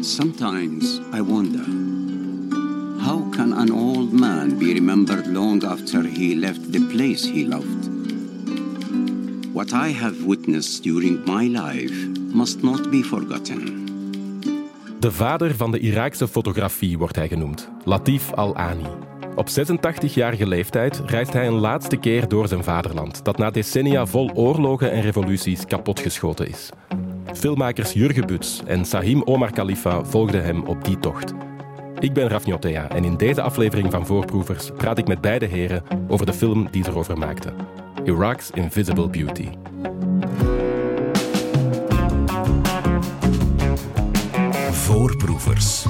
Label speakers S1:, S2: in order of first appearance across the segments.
S1: Sometimes I wonder how can an old man be remembered long after he left the place he loved? What I have witnessed during my life must not be forgotten.
S2: De vader van de Iraakse fotografie wordt hij genoemd, Latif Al-Ani. Op 86-jarige leeftijd reist hij een laatste keer door zijn vaderland, dat na decennia vol oorlogen en revoluties kapotgeschoten is. Filmmakers Jurgen Buts en Sahim Omar Khalifa volgden hem op die tocht. Ik ben Raf Njotea en in deze aflevering van Voorproevers praat ik met beide heren over de film die ze erover maakten. Iraq's Invisible Beauty.
S3: Voorproevers.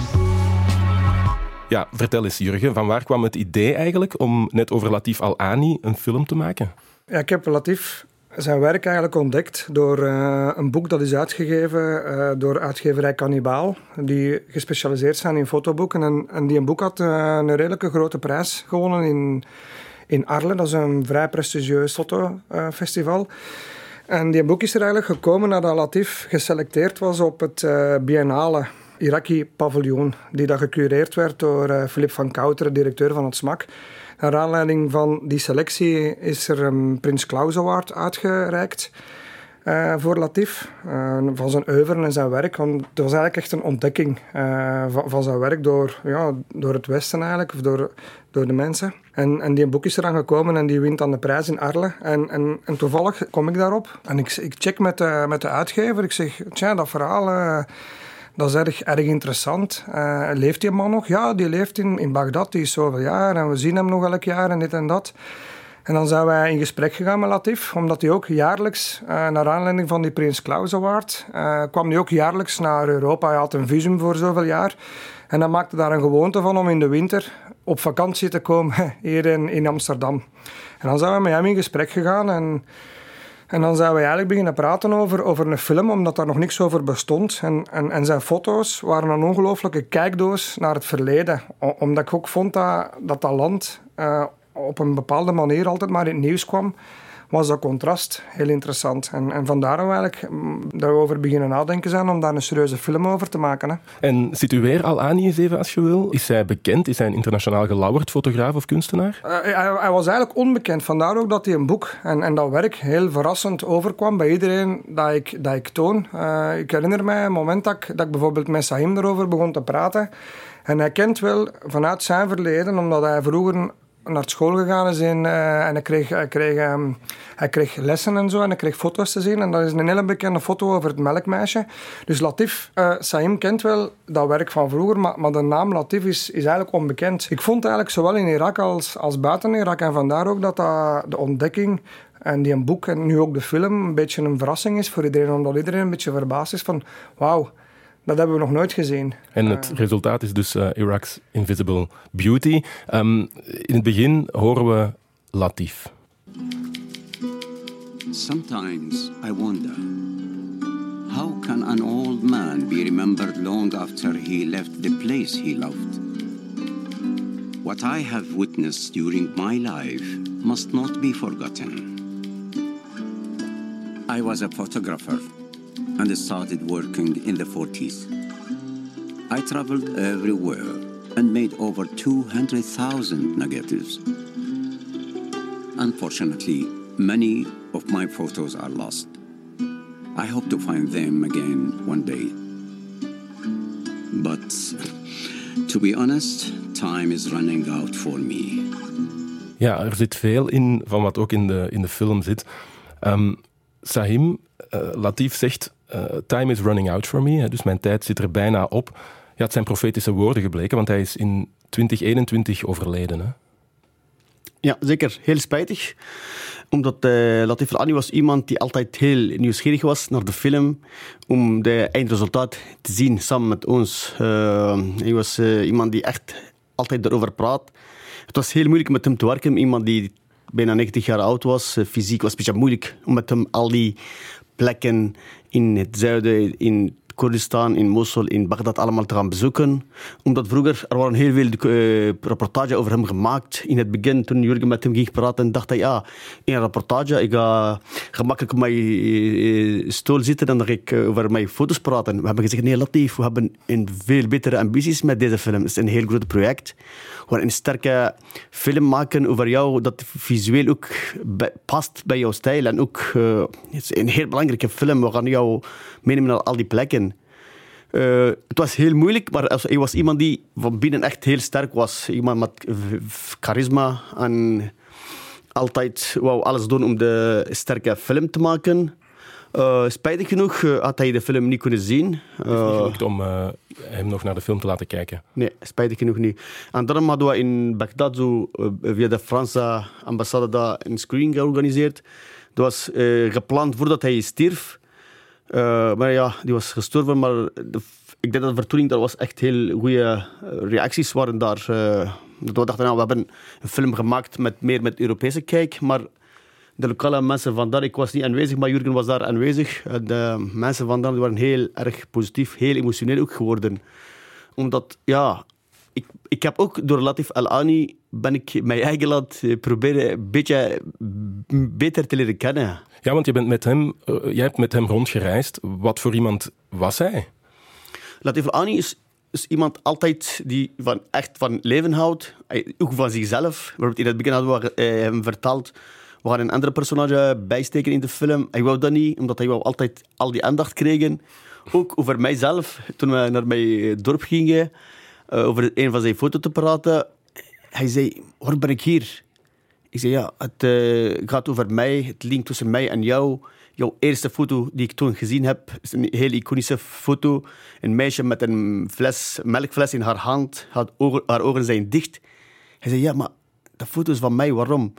S2: Ja, vertel eens Jurgen, van waar kwam het idee eigenlijk om net over Latif Al-Ani een film te maken?
S4: Ja, ik heb Latif zijn werk eigenlijk ontdekt door uh, een boek dat is uitgegeven uh, door uitgeverij Cannibaal, die gespecialiseerd zijn in fotoboeken. En, en die een boek had uh, een redelijke grote prijs gewonnen in, in Arles. Dat is een vrij prestigieus fotofestival. En die boek is er eigenlijk gekomen nadat Latif geselecteerd was op het Biennale Iraki paviljoen, die dat gecureerd werd door Philip van Kouteren, directeur van het SMAK. Naar aanleiding van die selectie is er een Prins Claus Award uitgereikt. Uh, voor Latif, uh, van zijn oeuvre en zijn werk. Want het was eigenlijk echt een ontdekking uh, van, zijn werk door, ja, door het Westen eigenlijk, of door, door de mensen. En, en die boek is eraan gekomen en die wint dan de prijs in Arles. En, en, en toevallig kom ik daarop en ik, ik check met de, met de uitgever. Ik zeg, tja, dat verhaal dat is erg, erg interessant. Uh, leeft die man nog? Ja, die leeft in, in Bagdad, die is zoveel jaar en we zien hem nog elk jaar en dit en dat. En dan zijn wij in gesprek gegaan met Latif, omdat hij ook jaarlijks, uh, naar aanleiding van die Prins Claus Award, uh, kwam hij ook jaarlijks naar Europa. Hij had een visum voor zoveel jaar. En dan maakte daar een gewoonte van om in de winter op vakantie te komen hier in, in Amsterdam. En dan zijn we met hem in gesprek gegaan en en dan zijn we eigenlijk beginnen praten over, over een film, omdat daar nog niks over bestond. En, en, en zijn foto's waren een ongelooflijke kijkdoos naar het verleden. Omdat ik ook vond dat dat, land uh, op een bepaalde manier altijd maar in het nieuws kwam was dat contrast heel interessant. En, en vandaar dat we eigenlijk mm, daarover beginnen nadenken zijn om daar een serieuze film over te maken. Hè.
S2: En situeer Al-Ani eens even als je wil. Is hij bekend? Is hij een internationaal gelauwerd fotograaf of kunstenaar?
S4: Uh, hij, hij, was eigenlijk onbekend. Vandaar ook dat hij een boek en, en dat werk heel verrassend overkwam bij iedereen dat ik, dat ik toon. Uh, ik herinner mij een moment dat ik, dat ik bijvoorbeeld met Sahim erover begon te praten. En hij kent wel vanuit zijn verleden, omdat hij vroeger naar school gegaan is in, uh, en hij kreeg, kreeg, um, hij kreeg lessen en zo en hij kreeg foto's te zien. En dat is een hele bekende foto over het melkmeisje. Dus Latif, uh, Saim kent wel dat werk van vroeger, maar, maar de naam Latif is, is eigenlijk onbekend. Ik vond eigenlijk zowel in Irak als, als buiten Irak en vandaar ook dat, dat de ontdekking en die een boek en nu ook de film een beetje een verrassing is voor iedereen, omdat iedereen een beetje verbaasd is van wauw, dat hebben we nog nooit gezien.
S2: En het uh, resultaat is dus uh, Iraq's Invisible Beauty. Um, in het begin horen we Latif.
S1: Sometimes I wonder how can an old man be remembered long after he left the place he loved? What I have witnessed during my life must not be forgotten. I was a photographer and started working in the 40s. I traveled everywhere and made over 200,000 negatives. Unfortunately, many of my photos are lost. I hope to find them again one day. But to be honest, time is running out for me.
S2: Ja, er zit veel in van wat ook in de, in de film zit. Um, Sahim, uh, Latif zegt uh, time is running out for me, dus mijn tijd zit er bijna op. Ja, het zijn profetische woorden gebleken, want hij is in 2021 overleden. Hè?
S5: Ja, zeker. Heel spijtig. Omdat uh, Latif Al-Ani was iemand die altijd heel nieuwsgierig was naar de film. Om de eindresultaat te zien samen met ons. Uh, hij was iemand die echt altijd erover praat. Het was heel moeilijk met hem te werken. Iemand die bijna 90 jaar oud was. fysiek was het een beetje moeilijk om met hem al die plekken in het zuiden, in Koerdistan, in Mosul, in Bagdad allemaal te gaan bezoeken. Omdat vroeger, er waren heel veel uh, reportages over hem gemaakt. In het begin, toen Jurgen met hem ging praten, dacht hij, ja, in een reportage, ik ga gemakkelijk op mijn uh, stoel zitten en dan ga ik uh, over mijn foto's praten. We hebben gezegd, nee, Latif, we hebben een veel betere ambities met deze film. Het is een heel groot project. Een sterke film maken over jou, dat visueel ook past bij jouw stijl. En ook, het is een heel belangrijke film. We gaan jou meenemen naar al die plekken. Uh, het was heel moeilijk, maar hij was iemand die van binnen echt heel sterk was. Iemand met charisma en altijd wou alles doen om de sterke film te maken. Uh, spijtig genoeg uh, had hij de film niet kunnen zien.
S2: Het is niet gelukt om hem nog naar de film te laten kijken.
S5: Nee, spijtig genoeg niet. En daarom hadden we in Bagdad zo, via de Franse ambassade daar een screening georganiseerd. Dat was gepland voordat hij stierf. Maar ja, die was gestorven. Maar de, ik denk dat de vertoning, daar was echt heel goede eh, reacties waren daar. Uh, we dachten, nou, we hebben een film gemaakt met meer met Europese kijk, maar de lokale mensen van daar, ik was niet aanwezig, maar Jurgen was daar aanwezig. De mensen van daar waren heel erg positief, heel emotioneel ook geworden. Omdat, ja, ik, ik heb ook door Latif Al-Ani ben ik mijn eigen land proberen een beetje beter te leren kennen.
S2: Ja, want je, bent met hem, uh, jij hebt met hem rondgereisd. Wat voor iemand was hij?
S5: Latif Ani is, is iemand altijd die van, echt van leven houdt. Ook van zichzelf. Bijvoorbeeld in het begin hadden we hem verteld... We gaan een andere personage bijsteken in de film. Hij wou dat niet, omdat hij wou altijd al die aandacht kregen. Ook over mijzelf, toen we naar mijn dorp gingen, uh, over een van zijn foto's te praten. Hij zei, hoor ben ik hier? Ik zei, ja, het uh, gaat over mij. Het link tussen mij en jou. Jouw eerste foto die ik toen gezien heb, is een heel iconische foto. Een meisje met een fles, melkfles in haar hand. Haar ogen, haar ogen zijn dicht. Hij zei, ja, maar dat foto is van mij. Waarom?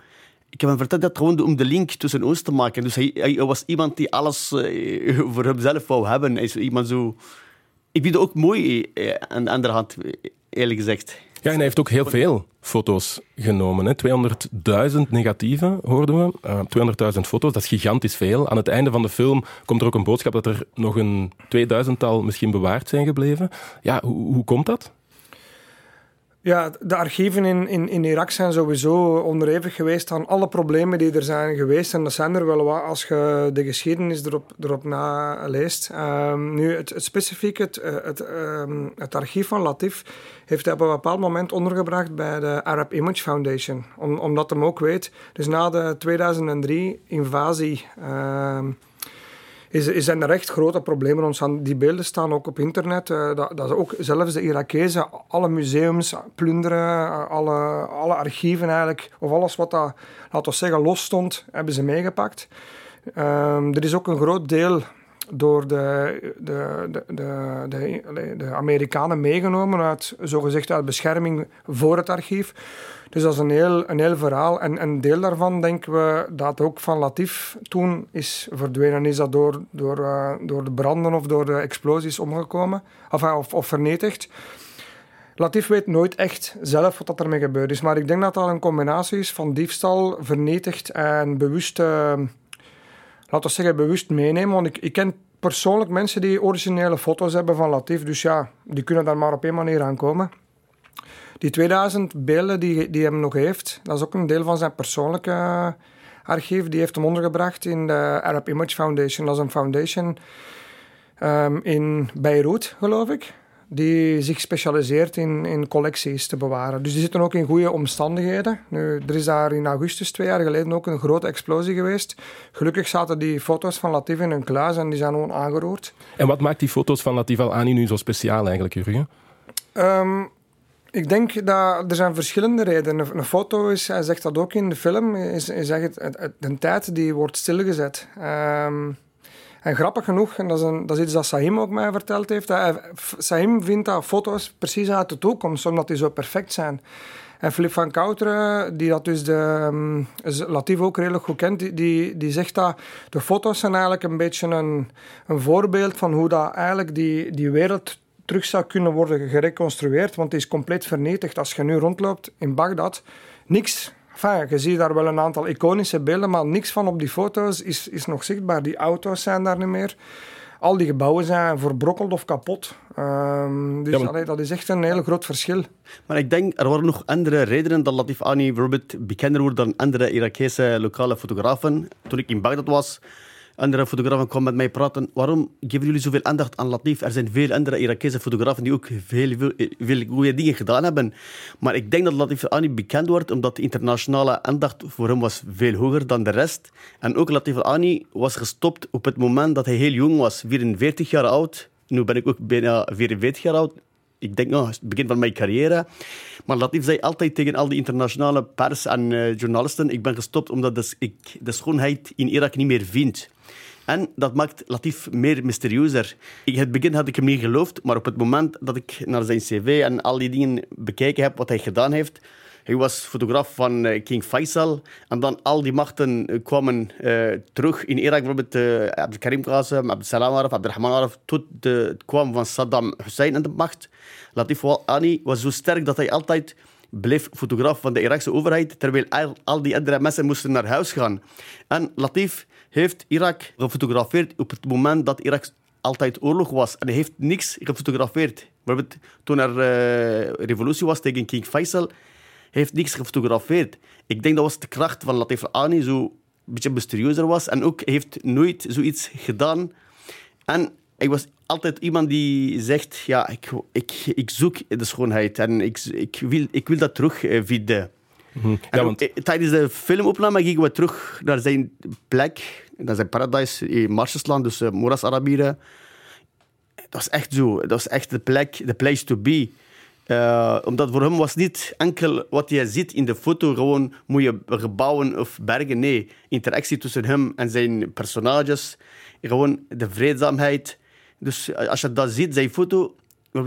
S5: Ik heb hem verteld dat gewoon om de link tussen ons te maken. Dus hij, hij was iemand die alles uh, voor hemzelf wou hebben. Hij is iemand zo... Ik vind het ook mooi uh, aan de andere hand, eerlijk gezegd.
S2: Ja, en hij heeft ook heel veel foto's genomen. 200.000 negatieven, hoorden we. Uh, 200.000 foto's, dat is gigantisch veel. Aan het einde van de film komt er ook een boodschap dat er nog een 2000-tal misschien bewaard zijn gebleven. Ja, hoe, hoe komt dat?
S4: Ja, de archieven in, in, in Irak zijn sowieso onderhevig geweest aan alle problemen die er zijn geweest. En dat zijn er wel wat als je de geschiedenis erop, erop naleest. Um, nu, het, specifiek, het, eh, het, um, het archief van Latif heeft hij op een bepaald moment ondergebracht bij de Arab Image Foundation. Om, omdat hem ook weet, dus na de 2003-invasie... Um, is, is zijn er echt grote problemen ontstaan. Die beelden staan ook op internet. Uh, dat, dat ook zelfs de Irakezen alle museums plunderen, uh, alle, alle archieven eigenlijk, of alles wat dat, laten we zeggen, los stond, hebben ze meegepakt. Um, er is ook een groot deel door de, de, de, de, de, Amerikanen meegenomen uit, zogezegd uit bescherming voor het archief. Dus dat is een heel, een heel verhaal. En een deel daarvan denken we dat ook van Latif toen is verdwenen. Is dat door, door, uh, door de branden of door de explosies omgekomen of, of, of vernietigd. Latif weet nooit echt zelf wat ermee gebeurd is. Maar ik denk dat dat een combinatie is van diefstal, vernietigd en bewust, uh, laten we zeggen, bewust meenemen. Want ik, ik ken persoonlijk mensen die originele foto's hebben van Latif. Dus ja, die kunnen daar maar op één manier aan komen. Die 2000 beelden die, die hem nog heeft, dat is ook een deel van zijn persoonlijke eh, archief. Die heeft hem ondergebracht in de Arab Image Foundation. Dat is een foundation um, in Beirut, geloof ik. Die zich specialiseert in, in collecties te bewaren. Dus die zitten ook in goede omstandigheden. Nu, er is daar in augustus twee jaar geleden ook een grote explosie geweest. Gelukkig zaten die foto's van Latif in een kluis en die zijn gewoon aangeroerd.
S2: En wat maakt die foto's van Latif Al-Ani nu zo speciaal eigenlijk, Jurgen?
S4: Um, ik denk dat er zijn verschillende redenen. Een, foto is, hij zegt dat ook in de film, is, is echt de tijd die wordt stilgezet. Um, en grappig genoeg, en dat is, dat is iets dat Sahim ook mij verteld heeft, dat Sahim vindt dat foto's precies uit de toekomst, omdat die zo perfect zijn. En Philip van Kouteren, die dat dus de, um, Latif ook redelijk goed kent, die, die, die, zegt dat de foto's zijn eigenlijk een beetje een, een voorbeeld van hoe dat eigenlijk die, die wereld terug zou kunnen worden gereconstrueerd, want het is compleet vernietigd. Als je nu rondloopt in Bagdad, niks. Je ziet daar wel een aantal iconische beelden, maar niks van op die foto's is, is nog zichtbaar. Die auto's zijn daar niet meer. al die gebouwen zijn verbrokkeld of kapot. Ehm, dus
S2: maar-
S4: dat is echt een heel groot verschil.
S5: Maar ik denk, er waren nog andere redenen dat Latif Ani bijvoorbeeld bekender wordt dan andere Irakese lokale fotografen. Toen ik in Bagdad was, andere fotografen kwamen met mij praten. Waarom geven jullie zoveel aandacht aan Latif? Er zijn veel andere Irakese fotografen die ook veel, veel, goede dingen gedaan hebben. Maar ik denk dat Latif Ani bekend wordt omdat de internationale aandacht voor hem was veel hoger dan de rest. En ook Latif Ani was gestopt op het moment dat hij heel jong was, 44 jaar oud. Nu ben ik ook bijna 44 jaar oud ik denk, nou, het begin van mijn carrière. Maar Latif zei altijd tegen al die internationale pers en eh, journalisten, ik ben gestopt omdat ik de schoonheid in Irak niet meer vind. En dat maakt Latif meer mysterieuzer. In het begin had ik hem niet geloofd, maar op het moment dat ik naar zijn cv en al die dingen bekeken heb, wat hij gedaan heeft, hij was fotograaf van eh, King Faisal. En dan al die machten eh, kwamen eh, terug in Irak. Bijvoorbeeld uh, Abdelkarim Qasem, Abdesalam Araf, Abdelrahman Araf. Tot de, het kwam van Saddam Hussein aan de macht. Latif was zo sterk dat hij altijd bleef fotograaf van de Irakse overheid. Terwijl al die andere mensen moesten naar huis gaan. En Latif heeft Irak gefotografeerd op het moment dat Irak altijd oorlog was. En hij heeft niks gefotografeerd. Bijvoorbeeld toen er uh, revolutie was tegen King Faisal heeft niks gefotografeerd. Ik denk dat was de kracht van Latif Ani zo een beetje mysterieuzer was. En ook heeft nooit zoiets gedaan. En hij was altijd iemand die zegt, ja, ik, ik, ik zoek de schoonheid en ik, ik, wil, ik wil dat terugvinden. Mm-hmm. Ja, want... ook, tijdens de filmopname gingen we terug naar zijn plek, naar zijn paradijs in Marsjesland, dus uh, Moras Arabieren. Dat was echt zo. Dat was echt de plek, de place to be. Uh, omdat voor hem was niet enkel wat je ziet in de foto, gewoon mooie gebouwen of bergen. Nee, interactie tussen hem en zijn personages. Gewoon de vreedzaamheid. Dus als je dat ziet, zijn foto.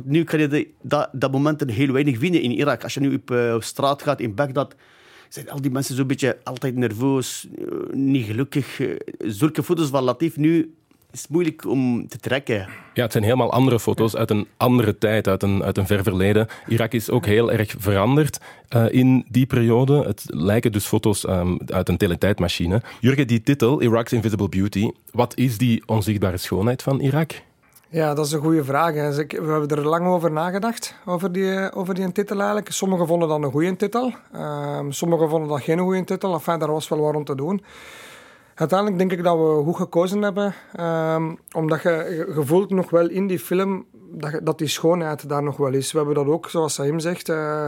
S5: Nu kan je de, dat, dat momenten heel weinig vinden in Irak. Als je nu op uh, straat gaat in Bagdad, zijn al die mensen zo'n beetje altijd nerveus, uh, niet gelukkig. zulke foto's van Latif nu is moeilijk om te trekken.
S2: Ja, het zijn helemaal andere foto's uit een andere tijd, uit een, uit een ver verleden. Irak is ook heel erg veranderd in die periode. Het lijken dus foto's um, uit een teletijdmachine. Jurgen, die titel, Iraq's Invisible Beauty, wat is die onzichtbare schoonheid van Irak?
S4: Ja, dat is een goede vraag. We hebben er lang over nagedacht, over die, over die titel eigenlijk. Sommigen vonden dat een goede titel. Um, sommigen vonden dat geen goede titel. Enfin, daar was wel wat om te doen. Uiteindelijk denk ik dat we goed gekozen hebben. Um, omdat je, je voelt nog wel in die film dat, die schoonheid daar nog wel is. We hebben dat ook, zoals Saim zegt, uh,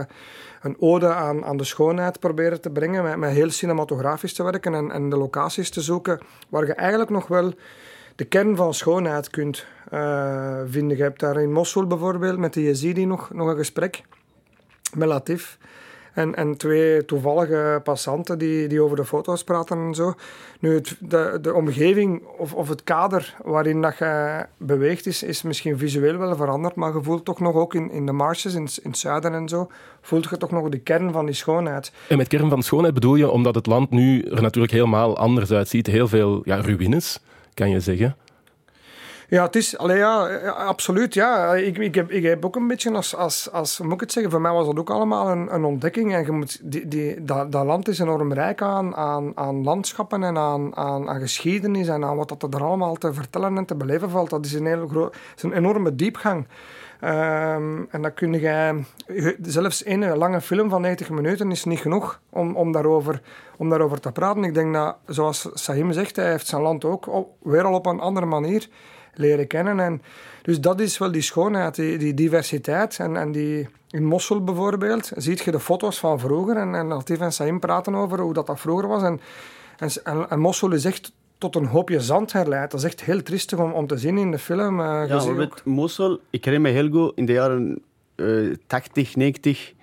S4: een ode aan, aan de schoonheid proberen te brengen. Met, met heel cinematografisch te werken en, en de locaties te zoeken. Waar je eigenlijk nog wel de kern van schoonheid kunt uh, vinden. Je hebt daar in Mosul bijvoorbeeld met de Yazidi nog, nog een gesprek met Latif. En, en twee toevallige passanten die, die over de foto's praten en zo. Nu, het, de, de omgeving of, of het kader waarin dat je beweegt is, is misschien visueel wel veranderd, maar je voelt toch nog ook in, in de marches, in, in het zuiden en zo, voelt je toch nog de kern van die schoonheid.
S2: En met kern van schoonheid bedoel je omdat het land nu er natuurlijk helemaal anders uitziet. Heel veel ja, ruïnes, kan je zeggen.
S4: Ja, het is, allee, ja, absoluut. Ja. Ik, ik, heb, ik heb ook een beetje als, als, als, moet ik het zeggen, voor mij was dat ook allemaal een, een ontdekking. En je moet, die, die, dat, dat land is enorm rijk aan, aan, landschappen en aan, aan, geschiedenis en aan wat dat er allemaal te vertellen en te beleven valt. Dat is een, heel groot, een enorme diepgang. Um, en dan kun je, zelfs een lange film van 90 minuten is niet genoeg om, om, daarover, om daarover te praten. Ik denk dat, zoals Sahim zegt, hij heeft zijn land ook op, weer al op een andere manier leren kennen. En dus dat is wel die schoonheid, die, die diversiteit. En, en die, in Mosul bijvoorbeeld ziet je de foto's van vroeger. En, en Latif en Saim praten over hoe dat, dat vroeger was. En, en, en Mosul is echt tot een hoopje zand herleid. Dat is echt heel triestig om, om te zien in de film. Uh,
S5: ja, met Mosul, ik herinner me heel goed in de jaren uh, 80, 90.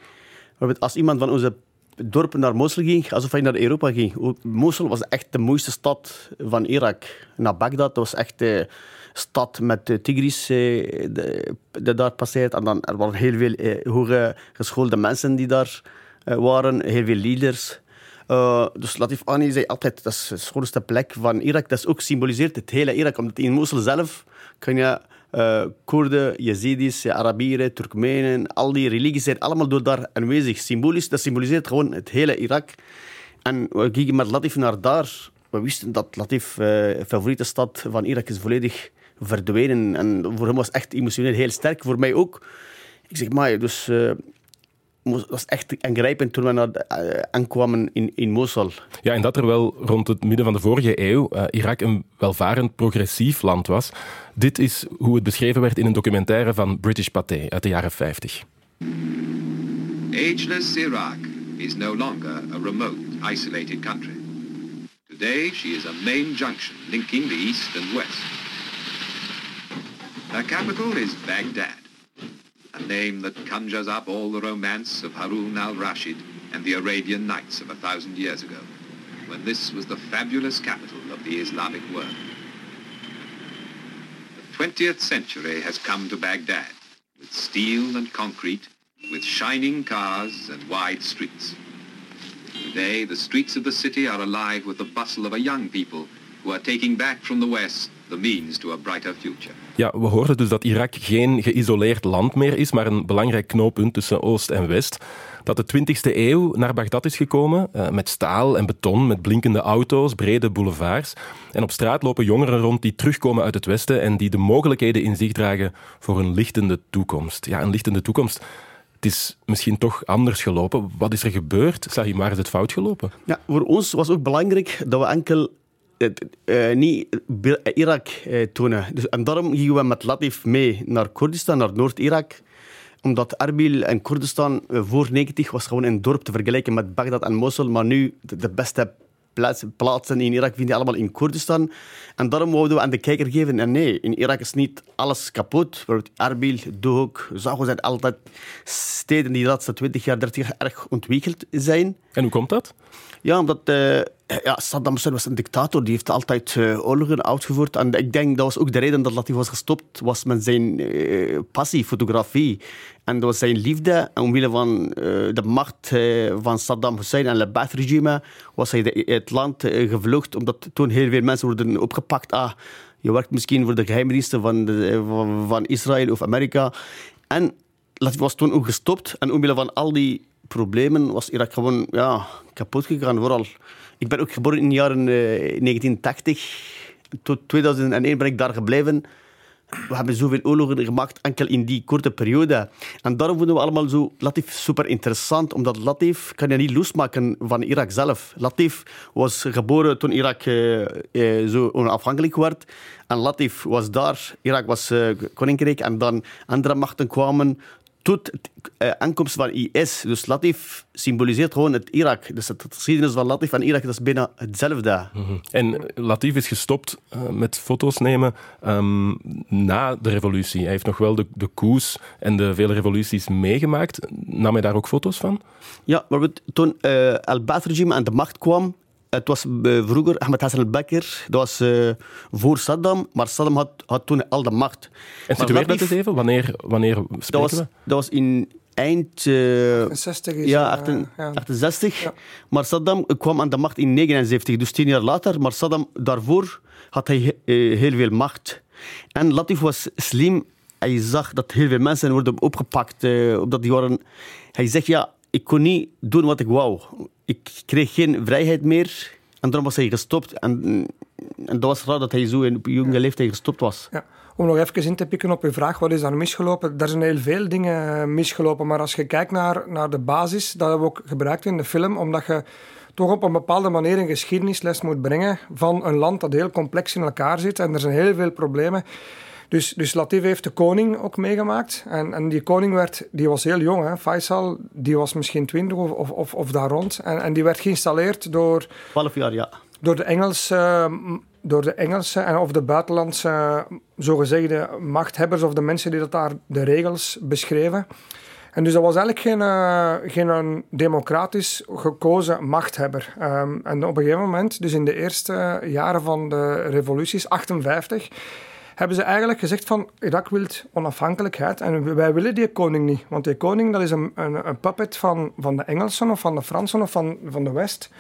S5: Als iemand van onze dorpen naar Mosul ging, alsof hij naar Europa ging. Mosul was echt de mooiste stad van Irak. Na Bagdad was echt de stad met de Tigris die daar passeert. En dan er waren heel veel eh, hoge geschoolde mensen die daar uh, waren, heel veel leaders. Uh, dus Latif Ani zei altijd, dat is de schoonste plek van Irak. Dat is ook symboliseert het hele Irak. Omdat in Mosul zelf kan je uh, Koerden, Yazidis, Arabieren, Turkmenen, al die religies zijn allemaal door daar aanwezig. Symbolisch, dat symboliseert gewoon het hele Irak. En we gingen met Latif naar daar. We wisten dat Latif uh, favoriete stad van Irak is volledig verdwenen. En voor hem was het echt emotioneel heel sterk. Voor mij ook. Ik zeg maar, dus uh, het was echt aangrijpend toen we naar, uh, aankwamen in, in Mosul.
S2: Ja, en dat er wel rond het midden van de vorige eeuw uh, Irak een welvarend progressief land was. Dit is hoe het beschreven werd in een documentaire van British Pathé uit de jaren 50. Ageless Iraq is no longer a remote, isolated country. Today she is a main junction linking the east and west. Her capital is Baghdad. a name that conjures up all the romance of Harun al-Rashid and the Arabian Nights of a thousand years ago, when this was the fabulous capital of the Islamic world. The 20th century has come to Baghdad, with steel and concrete, with shining cars and wide streets. Today, the streets of the city are alive with the bustle of a young people who are taking back from the West the means to a brighter future. Ja, we hoorden dus dat Irak geen geïsoleerd land meer is, maar een belangrijk knooppunt tussen Oost en West. Dat de 20e eeuw naar Bagdad is gekomen, eh, met staal en beton, met blinkende auto's, brede boulevards. En op straat lopen jongeren rond die terugkomen uit het Westen en die de mogelijkheden in zich dragen voor een lichtende toekomst. Ja, een lichtende toekomst het is misschien toch anders gelopen. Wat is er gebeurd? Sahim, waar is het fout gelopen?
S5: Ja, voor ons was ook belangrijk dat we enkel uh, niet Irak uh, tonen. Dus, en daarom gingen we met Latif mee naar Koerdistan, naar Noord-Irak. Omdat Erbil en Koerdistan voor 90 was gewoon een dorp te vergelijken met Bagdad en Mosul. Maar nu de, beste plaatsen in Irak vind je allemaal in Koerdistan. En daarom wouden we aan de kijker geven, en nee, in Irak is niet alles kapot. Erbil, Dohuk, Zago zijn altijd steden die de laatste 20 jaar, 30 jaar erg ontwikkeld zijn.
S2: En hoe komt dat?
S5: Ja, omdat uh, ja, Saddam Hussein was een dictator. Die heeft altijd uh, oorlogen uitgevoerd. En ik denk dat was ook de reden dat Latif was gestopt. Was met zijn uh, passie, fotografie. En dat was zijn liefde. En omwille van de macht van Saddam Hussein en het Ba'ath-regime was hij het land gevlucht. Omdat toen heel veel mensen worden opgepakt. Ah, je werkt misschien voor de geheimdiensten van, de, van Israël of Amerika. En Latif was toen ook gestopt. En omwille van al die problemen was Irak gewoon ja, kapot gegaan. Vooral, ik ben ook geboren in de jaren 1980. Eh, Tot 2001 ben ik daar gebleven. We hebben zoveel oorlogen gemaakt, enkel in die korte periode. En daarom vonden we allemaal zo Latif super interessant, omdat Latif kan je niet losmaken van Irak zelf. Latif was geboren toen Irak uh, uh, zo onafhankelijk werd. En Latif was daar, Irak was koninkrijk, en dan andere machten kwamen tot de uh, aankomst van IS. Dus Latif symboliseert gewoon het Irak. Dus het geschiedenis van Latif en Irak dat is bijna hetzelfde.
S2: Mm En Latif is gestopt uh, met foto's nemen um, na de revolutie. Hij heeft nog wel de, de coups en de vele revoluties meegemaakt. Nam hij daar ook foto's van?
S5: Ja, maar toen uh, al-Baath-regime aan de macht kwam, het was uh, vroeger Ahmed Hassan al-Bakr, dat was uh, voor Saddam, maar Saddam had, had toen al de macht.
S2: En situeer dat eens even, wanneer, wanneer spreken
S5: dat was,
S2: we?
S5: Dat was in eind... Uh,
S4: 68
S5: is ja, 68. Ja. 68. Ja. Maar Saddam kwam aan de macht in 79, dus tien jaar later. Maar Saddam, daarvoor had hij heel veel macht. En Latif was slim. Hij zag dat heel veel mensen worden opgepakt. omdat die waren... Hij zegt, ja, ik kon niet doen wat ik wou. Ik kreeg geen vrijheid meer. En daarom was hij gestopt. En, en dat was raar dat hij zo in op jonge leeftijd gestopt was.
S4: Ja. Om nog even in te pikken op uw vraag, wat is daar misgelopen? Er zijn heel veel dingen misgelopen, maar als je kijkt naar, naar de basis, dat hebben we ook gebruikt in de film, omdat je toch op een bepaalde manier een geschiedenisles moet brengen van een land dat heel complex in elkaar zit en er zijn heel veel problemen. Dus, dus Latif heeft de koning ook meegemaakt. En, en die koning werd, die was heel jong, hè. Faisal, die was misschien twintig of, of, of, daar rond. En, en die werd geïnstalleerd door...
S5: 12 jaar, ja.
S4: Door de Engelse, door de Engelse en of de buitenlandse zogezegde machthebbers of de mensen die dat daar de regels beschreven. En dus dat was eigenlijk geen, uh, geen democratisch gekozen machthebber. Um, en op een gegeven moment, dus in de eerste jaren van de revoluties, 58 hebben ze eigenlijk gezegd van Irak wil onafhankelijkheid en wij willen die koning niet. Want die koning dat is een, een, een puppet van, van de Engelsen of van de Fransen of van, van de West.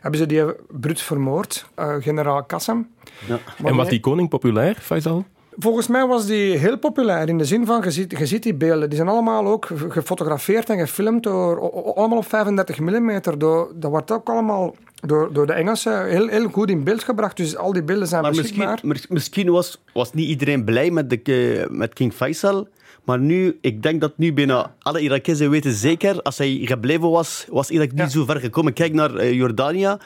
S4: Hebben ze die brut vermoord, uh, generaal Qassem.
S2: Ja. En was die koning populair, Faisal?
S4: Volgens mij was die heel populair in de zin van, je ziet, je ziet die beelden, die zijn allemaal ook gefotografeerd en gefilmd door, allemaal op 35 mm. Door, dat wordt ook allemaal door, door de Engelsen heel, heel goed in beeld gebracht. Dus al die beelden zijn
S5: Maar
S4: beschikbaar.
S5: misschien, misschien was, was niet iedereen blij met, de, eh, met King Faisal. Maar nu, ik denk dat nu bijna alle Irakezen weten zeker, als hij gebleven was, was Irak niet
S4: Ja.
S5: zo ver gekomen. Kijk naar eh, Jordanië.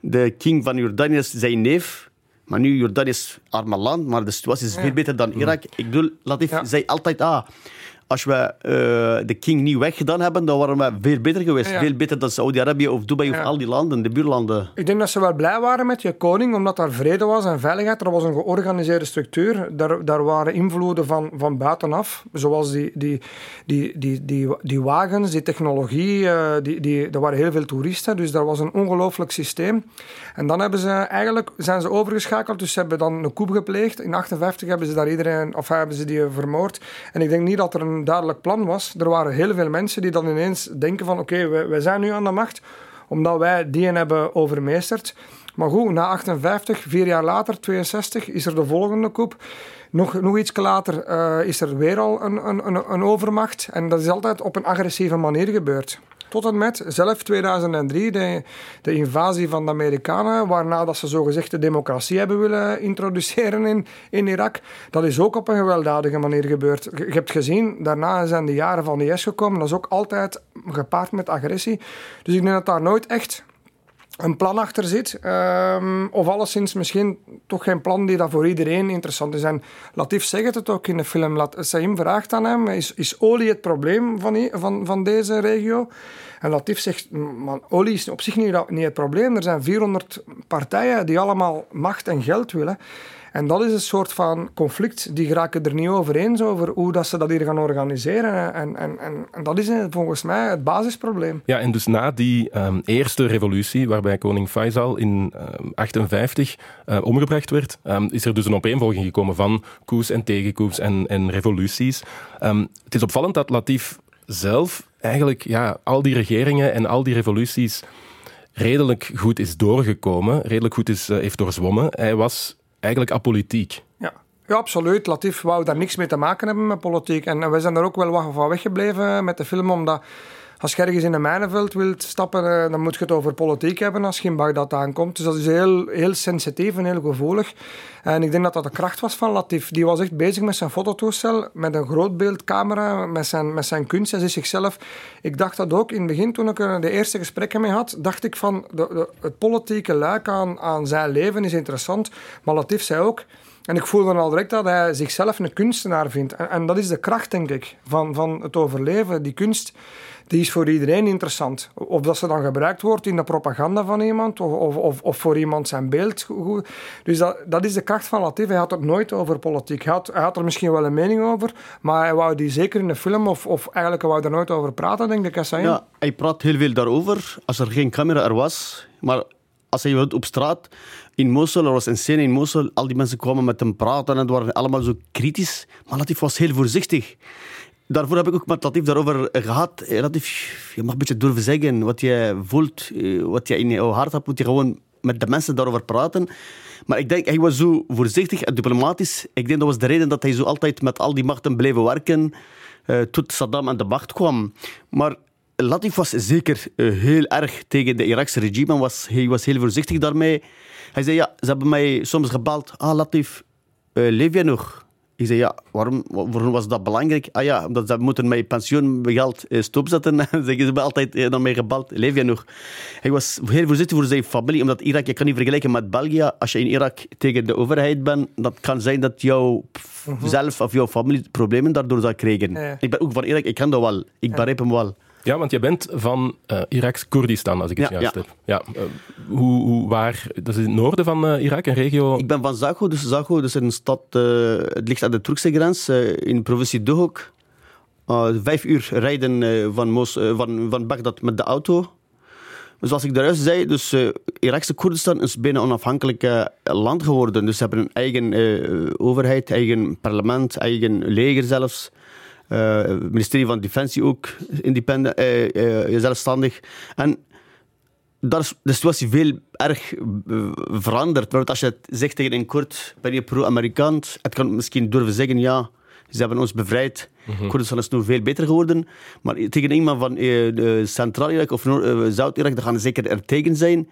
S5: De king van Jordanië is zijn neef. Maar nu, Jordanië is een arme land, maar de situatie is veel beter dan Irak. Ik bedoel, Latif
S4: Ja.
S5: zei altijd, ah, als we eh, de king niet weggedaan hebben, dan waren we veel beter geweest.
S4: Ja.
S5: Veel beter dan Saudi-Arabië of Dubai of al die landen, de buurlanden.
S4: Ik denk dat ze wel blij waren met je koning, omdat daar vrede was en veiligheid. Er was een georganiseerde structuur. Daar, daar waren invloeden van, van buitenaf, zoals die, die, die, die, die, die wagens, die technologie. eh, die, die, er waren heel veel toeristen, dus daar was een ongelooflijk systeem. En dan hebben ze eigenlijk, zijn ze overgeschakeld, dus ze hebben dan een coup gepleegd. In 58 hebben ze daar iedereen, of hebben ze die vermoord. En ik denk niet dat er een duidelijk plan was. Er waren heel veel mensen die dan ineens denken van oké, wij, wij zijn nu aan de macht omdat wij die hebben overmeesterd. Maar goed, na 58, vier jaar later, 62, is er de volgende coup. Nog, nog iets later eh, is er weer al een, een, een overmacht. En dat is altijd op een agressieve manier gebeurd. Tot en met zelf 2003, de, de invasie van de Amerikanen, waarna dat ze zogezegd de democratie hebben willen introduceren in, in Irak. Dat is ook op een gewelddadige manier gebeurd. Je hebt gezien, daarna zijn de jaren van IS gekomen. Dat is ook altijd gepaard met agressie. Dus ik denk dat daar nooit echt een plan achter zit. ehm, of alleszins misschien toch geen plan die dat voor iedereen interessant is. En Latif zegt het ook in de film. Lat- Saim vraagt aan hem, is, is olie het probleem van, van, van deze regio? En Latif zegt, man, olie is op zich niet, niet het probleem. Er zijn 400 partijen die allemaal macht en geld willen. En dat is een soort van conflict. Die geraken er niet over eens over hoe dat ze dat hier gaan organiseren. En, en, en, en dat is eh, volgens mij het basisprobleem.
S2: Ja, en dus na die ehm, eerste revolutie, waarbij koning Faisal in 1958 omgebracht werd, ehm, is er dus een opeenvolging gekomen van coups en tegencoup en, en revoluties. Ehm, het is opvallend dat Latif zelf eigenlijk ja, al die regeringen en al die revoluties redelijk goed is doorgekomen, redelijk goed is, eh, heeft doorzwommen. Hij was eigenlijk apolitiek.
S4: Ja. ja, absoluut. Latif wou daar niks mee te maken hebben met politiek. En we zijn er ook wel wat van weggebleven met de film, omdat als je ergens in een mijnenveld wilt stappen, eh, dan moet je het over politiek hebben als je in Bagdad aankomt. Dus dat is heel, heel sensitief en heel gevoelig. En ik denk dat dat de kracht was van Latif. Die was echt bezig met zijn fototoestel, met een grootbeeldcamera, met zijn, met zijn kunst. Hij is zichzelf... Ik dacht dat ook in het begin, toen ik er de eerste gesprekken mee had, dacht ik van, de, het politieke luik aan, aan zijn leven is interessant. Maar Latif zei ook... En ik voelde al direct dat hij zichzelf een kunstenaar vindt. En, en dat is de kracht, denk ik, van, van het overleven. Die kunst die is voor iedereen interessant. Of dat ze dan gebruikt wordt in de propaganda van iemand, of, of, of, voor iemand zijn beeld. Dus dat, dat is de kracht van Latif. Hij had het nooit over politiek. Hij had, hij had er misschien wel een mening over, maar hij wou die zeker in de film, of, of eigenlijk wou er nooit over praten, denk ik. Hassan.
S5: Ja, hij praat heel veel daarover. Als er geen camera er was. Maar als hij op straat in Mosul, er was een scène in Mosul, al die mensen kwamen met hem praten en het waren allemaal zo kritisch. Maar Latif was heel voorzichtig. Daarvoor heb ik ook met Latif daarover gehad. Eh, Latif, je mag een beetje durven zeggen wat je voelt, eh, wat je in je hart hebt, moet je gewoon met de mensen daarover praten. Maar ik denk, hij was zo voorzichtig en diplomatisch. Ik denk dat was de reden dat hij zo altijd met al die machten bleef werken, eh, tot Saddam aan de macht kwam. Maar Latif was zeker uh, heel erg tegen de Irakse regime en was, hij was heel voorzichtig daarmee. Hij zei, ja, ze hebben mij soms gebeld. Ah, Latif, uh, leef jij nog? Ik zei, ja, waarom, waarom was dat belangrijk? Ah ja, omdat ze moeten mijn pensioengeld uh, stopzetten. Dan ze me altijd uh, naar mij gebeld, leef jij nog? Hij was heel voorzichtig voor zijn familie, omdat Irak, je kan niet vergelijken met België. Als je in Irak tegen de overheid bent, dat kan zijn dat jouw -huh. zelf of jouw familie problemen daardoor zou krijgen. Ja. Ik ben ook van Irak, ik ken dat wel. Ik begrijp hem wel.
S2: Ja, want je bent van uh, Iraks Koerdistan, als ik het
S5: ja,
S2: juist
S5: ja.
S2: heb. Ja, uh, hoe, hoe, waar, dat is in het noorden van uh, Irak, een regio...
S5: Ik ben van Zago, dus Zago is een stad, het ligt aan de Turkse grens, in de provincie Duhok. vijf uur rijden van, Mos, van, van Bagdad met de auto. Dus zoals ik daaruit zei, dus Irakse Koerdistan is bijna onafhankelijk land geworden. Dus ze hebben een eigen overheid, eigen parlement, eigen leger zelfs. Het uh, ministerie van Defensie ook independent, uh, uh, zelfstandig. En daar is de situatie veel erg veranderd. Maar als je het zegt tegen een Koerd, ben je pro-Amerikaans. Het kan misschien durven zeggen, ja, ze hebben ons bevrijd. Mm -hmm. Koerdistan is nu veel beter geworden. Maar tegen iemand van Centraal-Irak of Zuid-Irak, dan gaan ze zeker er tegen zijn.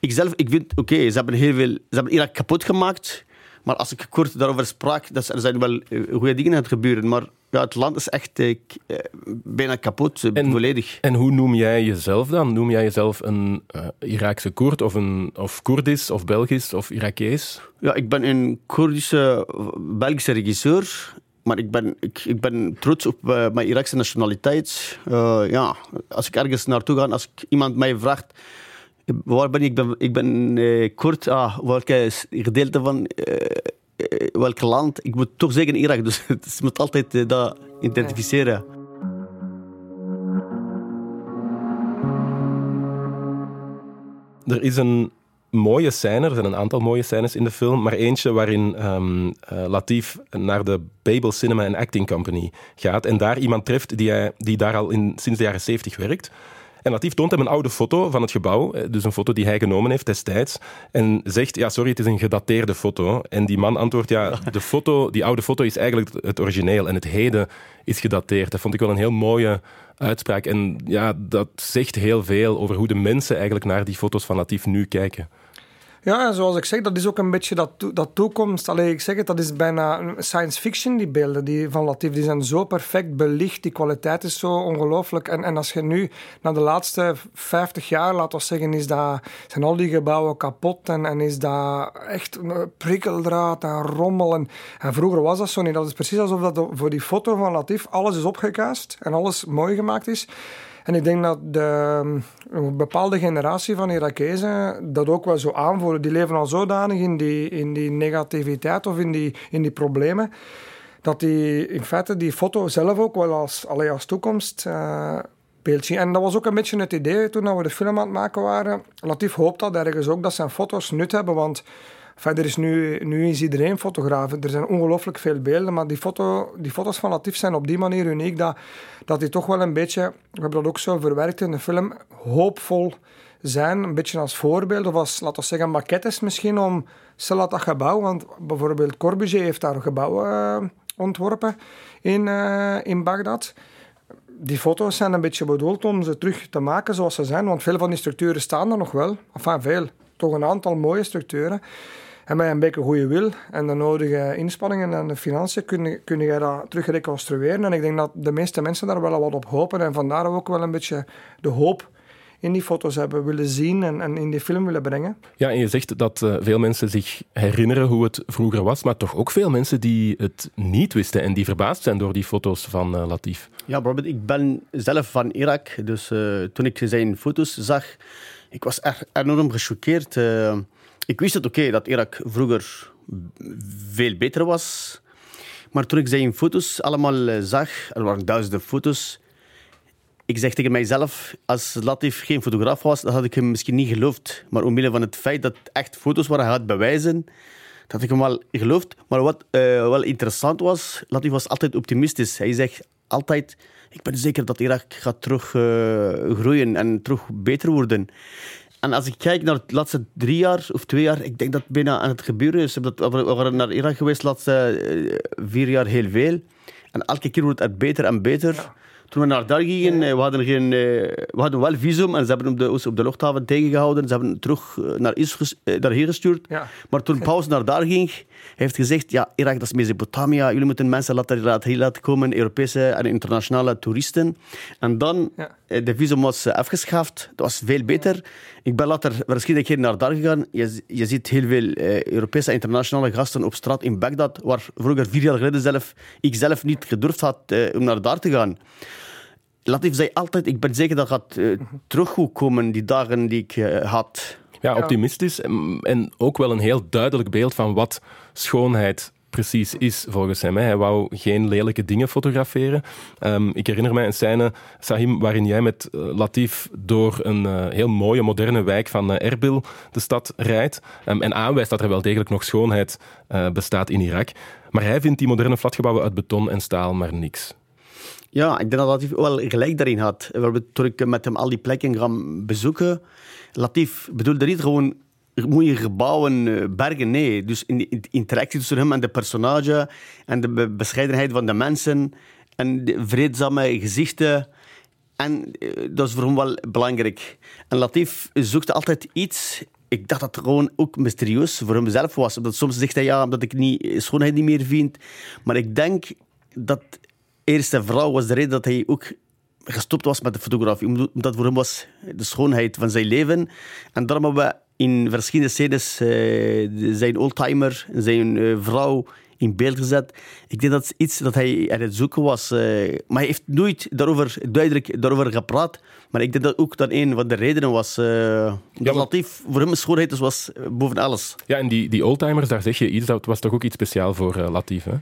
S5: ik zelf, ik vind, oké, ze hebben heel veel, ze hebben Irak kapot gemaakt. Maar als ik kort daarover sprak, dat er zijn wel eh, goede dingen aan het gebeuren. Maar ja, het land is echt eh, eh, bijna kapot,
S2: En-
S5: volledig.
S2: En hoe noem jij jezelf dan? Noem jij jezelf een eh, Iraakse Koerd of, een, of Koerdisch of Belgisch of Irakees?
S5: Ja, ik ben een Koerdische Belgische regisseur. Maar ik ben, ik, ik ben trots op eh, mijn Iraakse nationaliteit. Eh, ja, als ik ergens naartoe ga, als ik, iemand mij vraagt... eh, Waar ben ik? Ik ben, ik ben eh, Koerd. Ah, welke gedeelte van... eh, welk land? Ik moet toch zeggen Irak. Dus het moet altijd eh, dat identificeren.
S2: Er is een mooie scène, er zijn een aantal mooie scènes in de film, maar eentje waarin eh, Latif naar de Babel Cinema and Acting Company gaat en daar iemand treft die, hij, die daar al in, sinds de jaren 70 werkt. En Latif toont hem een oude foto van het gebouw, eh, dus een foto die hij genomen heeft destijds, en zegt, ja sorry, het is een gedateerde foto. En die man antwoordt, ja, de foto, die oude foto is eigenlijk het origineel en het heden is gedateerd. Dat vond ik wel een heel mooie uitspraak. En ja, dat zegt heel veel over hoe de mensen eigenlijk naar die foto's van Latif nu kijken.
S4: Ja, zoals ik zeg, dat is ook een beetje dat, dat toekomst. Allee, ik zeg het, dat is bijna science fiction, die beelden die van Latif. Die zijn zo perfect belicht, die kwaliteit is zo ongelooflijk. En, en als je nu naar de laatste 50 jaar, laat we zeggen, is dat, zijn al die gebouwen kapot en, en is dat echt prikkeldraad en rommel. En, en vroeger was dat zo niet. Dat is precies alsof dat voor die foto van Latif alles is opgekuist en alles mooi gemaakt is. En ik denk dat de, een bepaalde generatie van Irakezen dat ook wel zo aanvoelen. Die leven al zodanig in die, in die negativiteit of in die, in die problemen, dat die in feite die foto zelf ook wel als, als toekomst zien. En dat was ook een beetje het idee toen we de film aan het maken waren. Latif hoopt dat ergens ook, dat zijn foto's nut hebben, want Verder is nu, nu is iedereen fotograaf. Er zijn ongelooflijk veel beelden, maar die, foto, die foto's van Latif zijn op die manier uniek dat, dat die toch wel een beetje, we hebben dat ook zo verwerkt in de film, hoopvol zijn. Een beetje als voorbeeld, of als, laten we zeggen, maquettes misschien om stel dat gebouw, want bijvoorbeeld Corbusier heeft daar een gebouw eh, ontworpen in, eh, in Bagdad die foto's zijn een beetje bedoeld om ze terug te maken zoals ze zijn. Want veel van die structuren staan er nog wel. Enfin, veel. Toch een aantal mooie structuren. En met een beetje goede wil en de nodige inspanningen en de financiën kun, je- kun je dat terug reconstrueren. En ik denk dat de meeste mensen daar wel wat op hopen. En vandaar ook wel een beetje de hoop in die foto's hebben willen zien en, en in die film willen brengen.
S2: Ja, en je zegt dat eh, veel mensen zich herinneren hoe het vroeger was, maar toch ook veel mensen die het niet wisten en die verbaasd zijn door die foto's van eh, Latif.
S5: Ja, bijvoorbeeld, ik ben zelf van Irak. Dus eh, toen ik zijn foto's zag, ik was echt enorm gechoqueerd. Ik wist het oké dat Irak vroeger veel beter was. Maar toen ik zijn foto's allemaal eh, zag, er waren duizenden foto's. Ik zeg tegen mijzelf, als Latif geen fotograaf was, dan had ik hem misschien niet geloofd. Maar omwille van het feit dat echt foto's waren, hij had bewijzen, dat ik hem wel geloofd. Maar wat eh, wel interessant was, Latif was altijd optimistisch. Hij zegt altijd, ik ben zeker dat Irak gaat terug eh, groeien en terug beter worden. En als ik kijk naar de laatste drie jaar of twee jaar, ik denk dat het bijna aan het gebeuren is. We waren naar Irak geweest de laatste eh, vier jaar heel veel. En elke keer wordt het beter en beter. Toen we naar daar gingen, eh, we hadden, geen, eh, we hadden wel visum en ze hebben op de, ons op de luchthaven tegengehouden. Ze hebben terug naar Is daarheen gestuurd.
S4: Ja.
S5: Maar toen Paus naar daar ging, heeft gezegd, ja, Irak dat is Mesopotamia, jullie moeten mensen laten, laten, hier laten komen, Europese en internationale toeristen. En dan,
S4: Ja.
S5: eh, de visum was eh, afgeschaft, dat was veel beter. Ik ben later waarschijnlijk keer naar daar gegaan. Je, je ziet heel veel eh, Europese en internationale gasten op straat in Bagdad, waar vroeger vier jaar geleden zelf, ik zelf niet gedurfd had eh, om naar daar te gaan. Latif zei altijd, ik ben zeker dat gaat eh, terug goed komen, die dagen die ik had.
S2: Ja, optimistisch en, ook wel een heel duidelijk beeld van wat schoonheid precies is, volgens hem. Hij wou geen lelijke dingen fotograferen. Ehm, ik herinner mij een scène, Sahim, waarin jij met eh, Latif door een eh, heel mooie, moderne wijk van eh, Erbil de stad rijdt ehm, en aanwijst dat er wel degelijk nog schoonheid bestaat in Irak. Maar hij vindt die moderne flatgebouwen uit beton en staal maar niks.
S5: Ja, ik denk dat Latif wel gelijk daarin had. Toen ik met hem al die plekken gaan bezoeken, Latif bedoelde niet gewoon mooie gebouwen, eh, bergen, nee. Dus in de in de interactie tussen hem en de personage en de be- bescheidenheid van de mensen en de vreedzame gezichten. En eh, dat is voor hem wel belangrijk. En Latif zocht altijd iets ik dacht dat het gewoon ook mysterieus voor hemzelf was. Omdat soms zegt hij ja, omdat ik niet, schoonheid niet meer vind. Maar ik denk dat eerste vrouw was de reden dat hij ook gestopt was met de fotografie. Omdat voor hem was de schoonheid van zijn leven. En daarom hebben we in verschillende scènes uh, zijn oldtimer, zijn uh, vrouw in beeld gezet. Ik denk dat is iets dat hij aan het zoeken was. Uh, maar hij heeft nooit daarover, duidelijk daarover gepraat. Maar ik denk dat ook dat een van de redenen was. Uh, ja, Latif, voor hem schoonheid was boven alles.
S2: Ja, en die, die oldtimers, daar zeg je iets, dat was toch ook iets speciaal voor Latif, hè?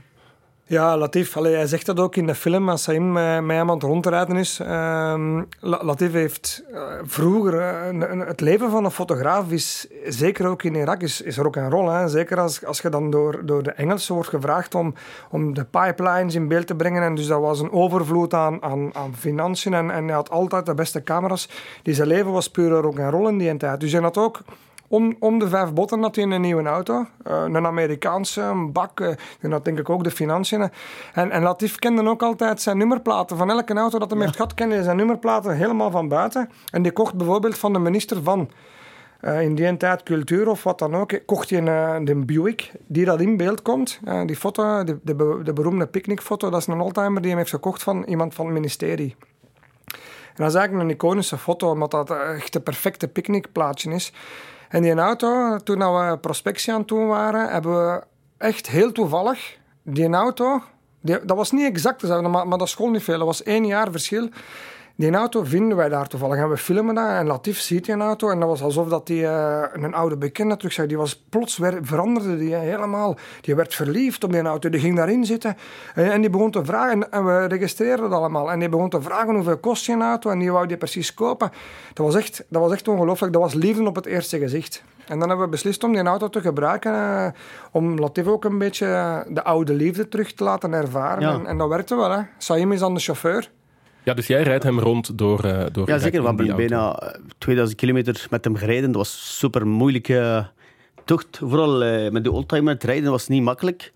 S4: Ja, Latif, allee, hij zegt dat ook in de film als hij met, aan het rondrijden is. Uh, Latif heeft uh, vroeger... Uh, het leven van een fotograaf is, zeker ook in Irak, is, is ook een rol. Hè. Zeker als, als je dan door, door de Engelsen wordt gevraagd om, om de pipelines in beeld te brengen. En dus dat was een overvloed aan, aan, aan financiën. En, en hij had altijd de beste camera's. Die zijn leven was puur ook een rol in die tijd. Dus hij had ook om, om de vijf botten had hij een nieuwe auto. Uh, een Amerikaanse, een bak. Uh, dat denk ik ook de financiën. En, en Latif kende ook altijd zijn nummerplaten. Van elke auto dat hij heeft gehad, kende hij zijn nummerplaten helemaal van buiten. En die kocht bijvoorbeeld van de minister van... Uh, in die tijd cultuur of wat dan ook, kocht je een, een Buick die dat in beeld komt. Uh, die foto, de, de, de beroemde picknickfoto, dat is een oldtimer die hem heeft gekocht van iemand van het ministerie. En dat is eigenlijk een iconische foto, omdat dat echt een perfecte picknickplaatje is. En die auto, toen we prospectie aan het doen waren, hebben we echt heel toevallig die auto... Die, dat was niet exact, maar, maar dat gewoon niet veel. Dat was één jaar verschil. Die auto vinden wij daar toevallig en we filmen dat en Latif ziet die auto en dat was alsof dat die uh, een oude bekende terug zei. Die was plots weer, veranderde die helemaal. Die werd verliefd op die auto, die ging daarin zitten en, en die begon te vragen en, we registreerden dat allemaal en die begon te vragen hoeveel kost je auto en die wou die precies kopen. Dat was echt, dat was echt ongelooflijk, dat was liefde op het eerste gezicht. En dan hebben we beslist om die auto te gebruiken uh, om Latif ook een beetje de oude liefde terug te laten ervaren. En, en, dat werkte wel. Hè. Saim is dan de chauffeur.
S2: Ja, dus jij rijdt hem rond door... Uh, door
S5: ja, zeker. We hebben bijna 2000 kilometer met hem gereden. Dat was een super moeilijke tocht. Vooral uh, met de oldtimer te rijden was niet makkelijk.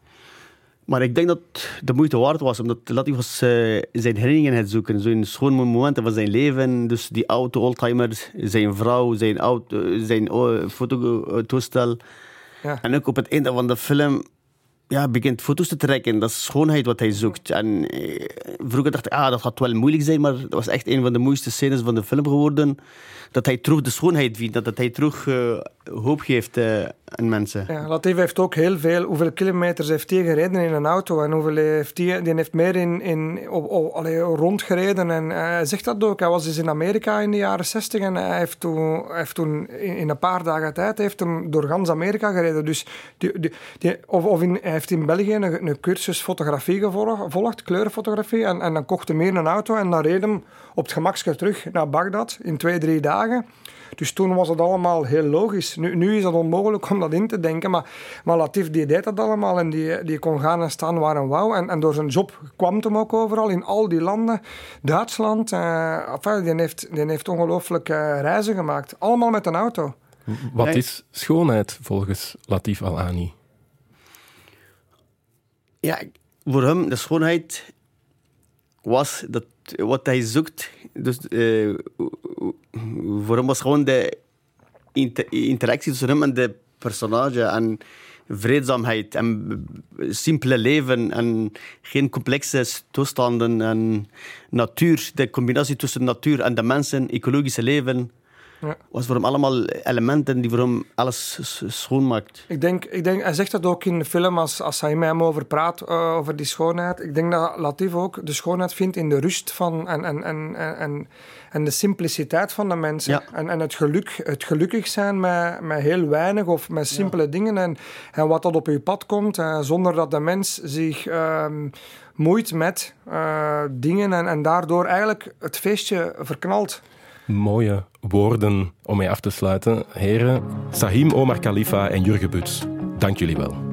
S5: Maar ik denk dat het de moeite waard was, omdat Latif was uh, zijn herinneringen het zoeken. Zo'n schoon momenten van zijn leven. Dus die auto, oldtimer, zijn vrouw, zijn, auto, zijn fototoestel. Ja. En ook op het einde van de film ja, begint foto's te trekken. Dat is schoonheid wat hij zoekt. En eh, vroeger dacht ik, ah, dat gaat wel moeilijk zijn, maar dat was echt een van de mooiste scènes van de film geworden. Dat hij terug de schoonheid vindt, dat hij terug uh, hoop geeft uh, aan mensen.
S4: Ja, Latif heeft ook heel veel, hoeveel kilometers heeft hij gereden in een auto en hoeveel heeft hij, die heeft meer in, in, op, rondgereden. En hij zegt dat ook, hij was dus in Amerika in de jaren 60 en hij heeft toen, heeft toen in, een paar dagen tijd heeft hem door gans Amerika gereden. Dus die, die, of, of in, hij heeft in België een, een cursus fotografie gevolgd, kleurenfotografie, en, en dan kocht hij meer een auto en dan reed hem op het gemakske terug naar Bagdad in twee, drie dagen. Dus toen was het allemaal heel logisch. Nu, nu is het onmogelijk om dat in te denken, maar, maar Latif die deed dat allemaal en die, die kon gaan en staan waar een wou. En, en door zijn job kwam het hem ook overal, in al die landen. Duitsland, uh, enfin, die, heeft, die heeft ongelooflijk uh, reizen gemaakt. Allemaal met een auto.
S2: Wat is schoonheid volgens Latif Al-Ani?
S5: Ja, voor hem, de schoonheid was dat wat hij zoekt. Dus uh, voor hem was gewoon de interactie tussen hem en de personage. En vreedzaamheid en simpele leven en geen complexe toestanden en natuur. De combinatie tussen natuur en de mensen, ecologische leven. Ja. was voor hem allemaal elementen die voor hem alles schoonmaakt.
S4: Ik denk, ik denk, hij zegt dat ook in de film als, als hij met hem over praat, uh, over die schoonheid. Ik denk dat Latif ook de schoonheid vindt in de rust van en, en, en, en, en de simpliciteit van de mensen. Ja. En, en het, geluk, het gelukkig zijn met, met heel weinig of met simpele dingen. En, en wat dat op je pad komt, uh, zonder dat de mens zich uh, moeit met uh, dingen en, en daardoor eigenlijk het feestje verknalt
S2: mooie woorden om mee af te sluiten. Heren, Sahim Omar Khalifa en Jurgen Buts, dank jullie wel.